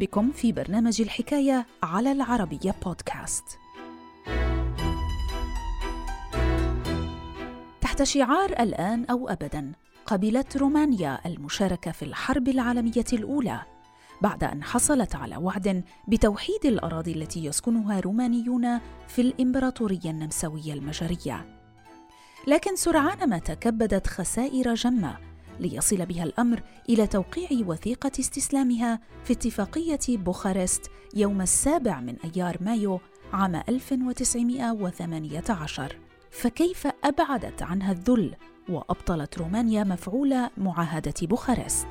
بكم في برنامج الحكاية على العربية بودكاست. تحت شعار الآن أو ابدا قبلت رومانيا المشاركة في الحرب العالمية الأولى بعد أن حصلت على وعد بتوحيد الأراضي التي يسكنها رومانيون في الإمبراطورية النمساوية المجرية. لكن سرعان ما تكبدت خسائر جمة ليصل بها الأمر إلى توقيع وثيقة استسلامها في اتفاقية بوخارست يوم السابع من أيار مايو عام 1918 فكيف أبعدت عنها الذل وأبطلت رومانيا مفعول معاهدة بوخارست؟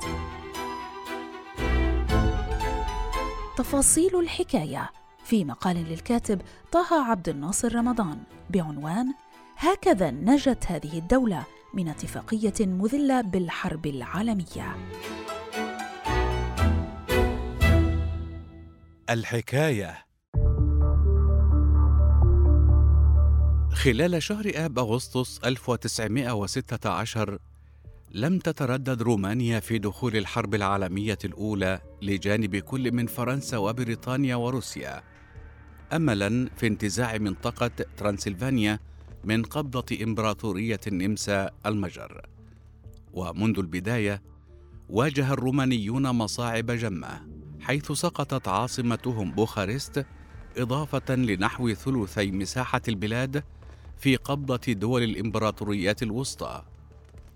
تفاصيل الحكاية في مقال للكاتب طه عبد الناصر رمضان بعنوان هكذا نجت هذه الدولة من اتفاقية مذلة بالحرب العالمية. الحكاية. خلال شهر آب أغسطس 1916 لم تتردد رومانيا في دخول الحرب العالمية الأولى لجانب كل من فرنسا وبريطانيا وروسيا. أملا في انتزاع منطقة ترانسلفانيا من قبضة إمبراطورية النمسا المجر. ومنذ البداية واجه الرومانيون مصاعب جمة حيث سقطت عاصمتهم بوخارست إضافة لنحو ثلثي مساحة البلاد في قبضة دول الإمبراطوريات الوسطى.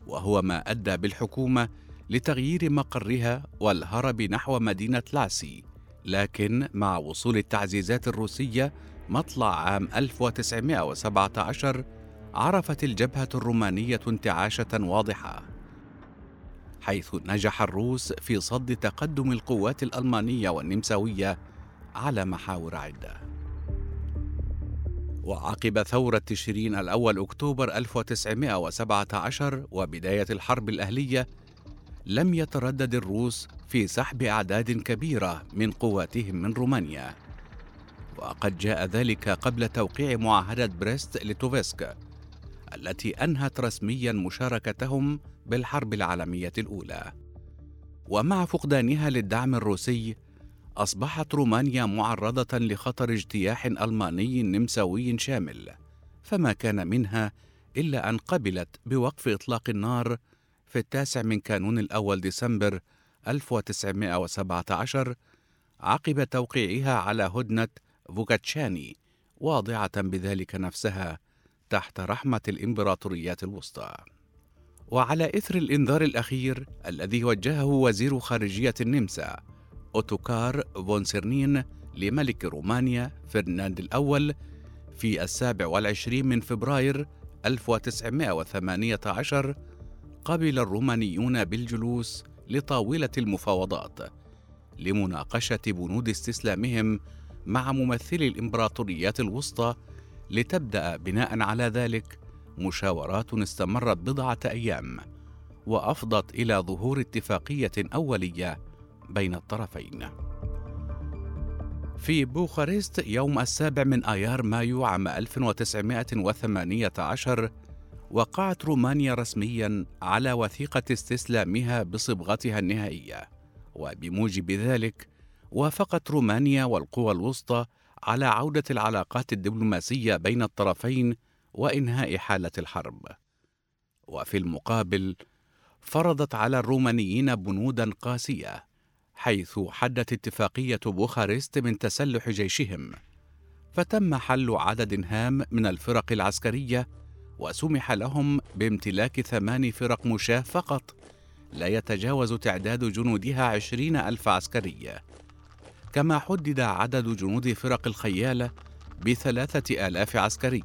وهو ما أدى بالحكومة لتغيير مقرها والهرب نحو مدينة لاسي لكن مع وصول التعزيزات الروسية مطلع عام 1917 عرفت الجبهة الرومانية انتعاشة واضحة حيث نجح الروس في صد تقدم القوات الألمانية والنمساوية على محاور عدة. وعقب ثورة تشرين الأول أكتوبر 1917 وبداية الحرب الأهلية لم يتردد الروس في سحب أعداد كبيرة من قواتهم من رومانيا. وقد جاء ذلك قبل توقيع معاهدة بريست ليتوفسك التي أنهت رسميا مشاركتهم بالحرب العالمية الأولى. ومع فقدانها للدعم الروسي أصبحت رومانيا معرضة لخطر اجتياح ألماني نمساوي شامل فما كان منها إلا أن قبلت بوقف إطلاق النار في التاسع من كانون الأول ديسمبر 1917 عقب توقيعها على هدنة فوكاتشاني واضعة بذلك نفسها تحت رحمة الإمبراطوريات الوسطى. وعلى إثر الإنذار الأخير الذي وجهه وزير خارجية النمسا أوتوكار فون سيرنين لملك رومانيا فرناند الأول في السابع والعشرين من فبراير 1918 قبل الرومانيون بالجلوس لطاولة المفاوضات لمناقشة بنود استسلامهم مع ممثلي الإمبراطوريات الوسطى لتبدأ بناء على ذلك مشاورات استمرت بضعة أيام وأفضت إلى ظهور اتفاقية أولية بين الطرفين. في بوخارست يوم السابع من آيار مايو عام 1918 وقعت رومانيا رسميا على وثيقة استسلامها بصبغتها النهائية وبموجب ذلك وافقت رومانيا والقوى الوسطى على عودة العلاقات الدبلوماسية بين الطرفين وإنهاء حالة الحرب. وفي المقابل فرضت على الرومانيين بنودا قاسية حيث حدت اتفاقية بوخارست من تسلح جيشهم. فتم حل عدد هام من الفرق العسكرية وسمح لهم بامتلاك ثمان فرق مشاة فقط لا يتجاوز تعداد جنودها عشرين ألف عسكري كما حدد عدد جنود فرق الخيالة بثلاثة آلاف عسكري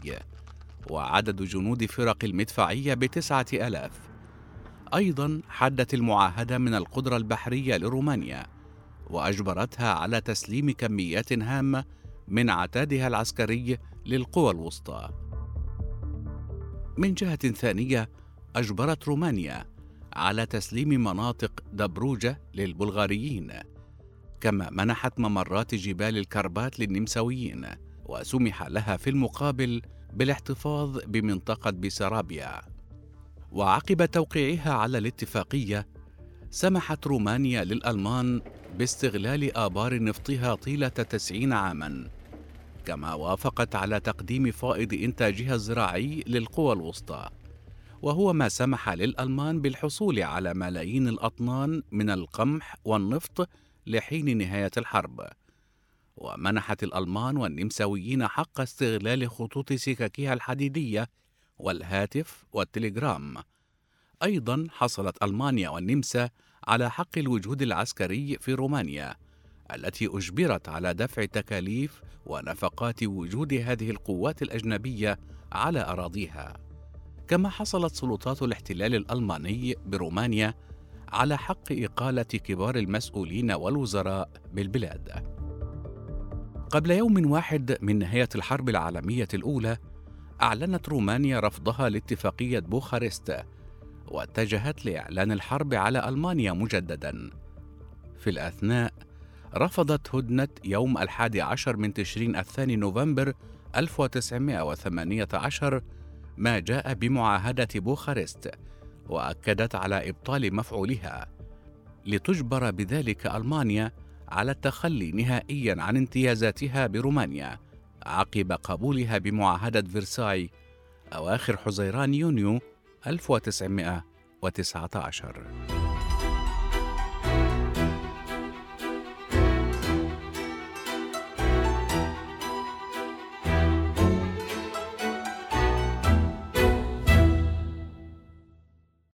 وعدد جنود فرق المدفعية بتسعة آلاف. أيضا حدت المعاهدة من القدرة البحرية لرومانيا وأجبرتها على تسليم كميات هامة من عتادها العسكري للقوى الوسطى. من جهة ثانية أجبرت رومانيا على تسليم مناطق دبروجة للبلغاريين. كما منحت ممرات جبال الكربات للنمساويين وسمح لها في المقابل بالاحتفاظ بمنطقة بسرابيا. وعقب توقيعها على الاتفاقية سمحت رومانيا للألمان باستغلال آبار نفطها طيلة تسعين عاماً كما وافقت على تقديم فائض إنتاجها الزراعي للقوى الوسطى. وهو ما سمح للألمان بالحصول على ملايين الأطنان من القمح والنفط لحين نهاية الحرب ومنحت الألمان والنمساويين حق استغلال خطوط سككها الحديدية والهاتف والتليجرام. أيضا حصلت ألمانيا والنمسا على حق الوجود العسكري في رومانيا التي أجبرت على دفع تكاليف ونفقات وجود هذه القوات الأجنبية على أراضيها. كما حصلت سلطات الاحتلال الألماني برومانيا على حق إقالة كبار المسؤولين والوزراء بالبلاد. قبل يوم واحد من نهاية الحرب العالمية الأولى، أعلنت رومانيا رفضها لاتفاقية بوخارست، واتجهت لإعلان الحرب على ألمانيا مجددا. في الأثناء، رفضت هدنة يوم الحادي عشر من تشرين الثاني نوفمبر 1918 ما جاء بمعاهدة بوخارست وأكدت على إبطال مفعولها لتجبر بذلك ألمانيا على التخلي نهائيا عن امتيازاتها برومانيا عقب قبولها بمعاهدة فرساي أواخر حزيران يونيو 1919